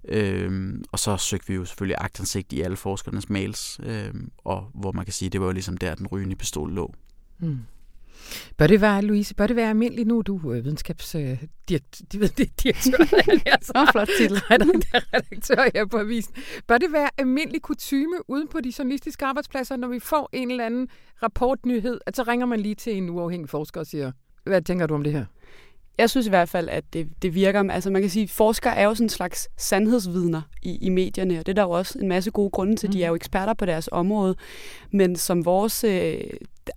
Øhm, og så søgte vi jo selvfølgelig agtindsigt i alle forskernes mails, øhm, og hvor man kan sige, det var jo ligesom der, den rygende pistol lå. Mm. Bør det være, Louise, bør det være almindeligt nu, du er videnskabsdirektør, så flot titel. redaktør her på avisen. Bør det være almindelig kutyme uden på de journalistiske arbejdspladser, når vi får en eller anden rapportnyhed, at så ringer man lige til en uafhængig forsker og siger, hvad tænker du om det her? Jeg synes i hvert fald, at det, det virker. Altså man kan sige, at forskere er jo sådan en slags sandhedsvidner i, i medierne, og det er der jo også en masse gode grunde til. Mm. De er jo eksperter på deres område, men som vores øh,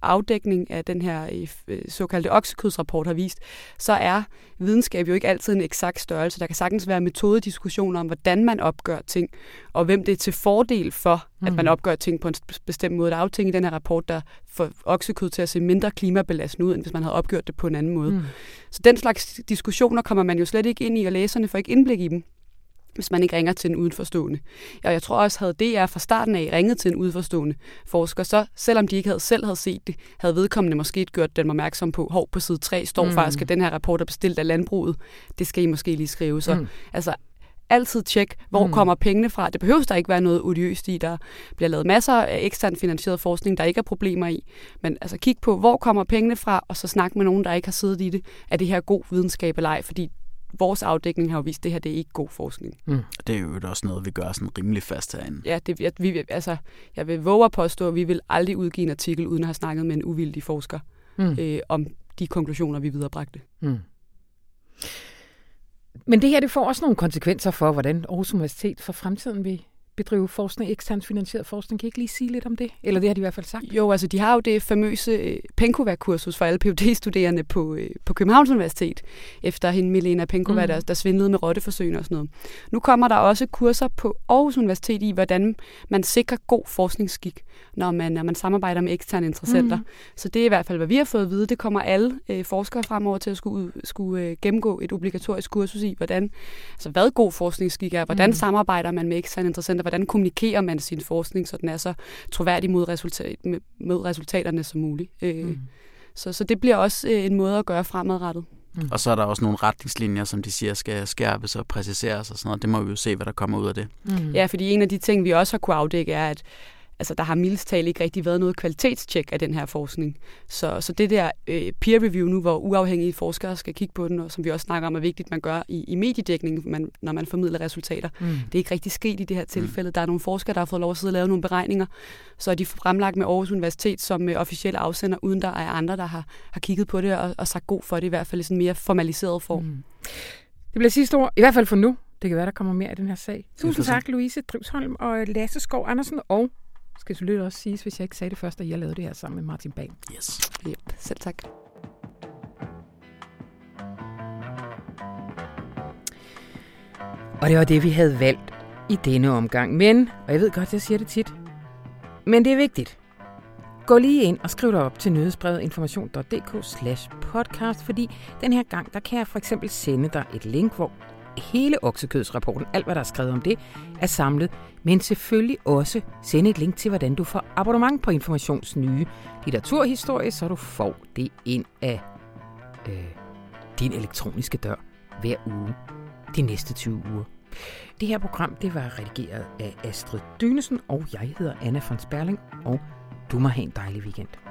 afdækning af den her øh, øh, såkaldte oksekødsrapport har vist, så er videnskab jo ikke altid en eksakt størrelse. Der kan sagtens være metodediskussioner om, hvordan man opgør ting, og hvem det er til fordel for, at man mm. opgør ting på en bestemt måde. Der er jo ting i den her rapport, der får oksekød til at se mindre klimabelastende ud, end hvis man havde opgjort det på en anden måde. Mm. Så den slags diskussioner kommer man jo slet ikke ind i, og læserne får ikke indblik i dem hvis man ikke ringer til en udenforstående. Og jeg tror også, havde DR fra starten af ringet til en udenforstående forsker, så selvom de ikke havde selv havde set det, havde vedkommende måske gjort dem opmærksom på, hov, på side 3 står mm. faktisk, at den her rapport er bestilt af landbruget. Det skal I måske lige skrive. Så mm. altså, altid tjek, hvor mm. kommer pengene fra. Det behøver der ikke være noget odiøst i. Der bliver lavet masser af ekstern finansieret forskning, der ikke er problemer i. Men altså kig på, hvor kommer pengene fra, og så snak med nogen, der ikke har siddet i det. Er det her god videnskab eller ej? Fordi vores afdækning har jo vist, at det her det er ikke god forskning. Mm. Det er jo også noget, vi gør sådan rimelig fast herinde. Ja, det, jeg, vi, altså, jeg vil våge at påstå, at vi vil aldrig udgive en artikel, uden at have snakket med en uvildig forsker mm. øh, om de konklusioner, vi viderebragte. Mm. Men det her det får også nogle konsekvenser for, hvordan Aarhus Universitet for fremtiden vil bedrive forskning, eksternt finansieret forskning. Kan I ikke lige sige lidt om det? Eller det har de i hvert fald sagt. Jo, altså de har jo det famøse øh, Penkovac-kursus for alle phd studerende på, øh, på Københavns Universitet, efter hende Milena Penkova, mm. der, der svindlede med rotteforsøgene og sådan noget. Nu kommer der også kurser på Aarhus Universitet i, hvordan man sikrer god forskningsskik, når man, når man samarbejder med eksterne interessenter. Mm. Så det er i hvert fald, hvad vi har fået at vide. Det kommer alle øh, forskere fremover til at skulle, skulle øh, gennemgå et obligatorisk kursus i, hvordan, altså hvad god forskningsskik er, hvordan mm. samarbejder man med eksterne interessenter, hvordan kommunikerer man sin forskning, så den er så troværdig mod, resultat, med resultaterne som muligt. Øh, mm. Så, så det bliver også øh, en måde at gøre fremadrettet. Mm. Og så er der også nogle retningslinjer, som de siger skal skærpes og præciseres og sådan noget. Det må vi jo se, hvad der kommer ud af det. Mm. Ja, fordi en af de ting, vi også har kunne afdække, er, at altså, der har mildestalt ikke rigtig været noget kvalitetstjek af den her forskning. Så, så det der øh, peer review nu, hvor uafhængige forskere skal kigge på den, og som vi også snakker om er vigtigt, man gør i, i mediedækning, man, når man formidler resultater, mm. det er ikke rigtig sket i det her mm. tilfælde. Mm. Der er nogle forskere, der har fået lov at sidde og lave nogle beregninger, så er de fremlagt med Aarhus Universitet som øh, officielle afsender, uden der er andre, der har, har kigget på det og, og sagt god for det, i hvert fald i sådan en mere formaliseret form. Mm. Det bliver sidste ord, i hvert fald for nu. Det kan være, der kommer mere i den her sag. Tusind tak, Louise Drivsholm og Lasse Skov Andersen og skal selvfølgelig også siges, hvis jeg ikke sagde det først, at jeg lavede det her sammen med Martin Bang. Yes. Yep. Selv tak. Og det var det, vi havde valgt i denne omgang. Men, og jeg ved godt, jeg siger det tit, men det er vigtigt. Gå lige ind og skriv dig op til nyhedsbrevet information.dk slash podcast, fordi den her gang, der kan jeg for eksempel sende dig et link, hvor hele oksekødsrapporten, alt hvad der er skrevet om det, er samlet, men selvfølgelig også sende et link til, hvordan du får abonnement på Informations nye litteraturhistorie, så du får det ind af øh, din elektroniske dør hver uge de næste 20 uger. Det her program det var redigeret af Astrid Dynesen, og jeg hedder Anna von Sperling, og du må have en dejlig weekend.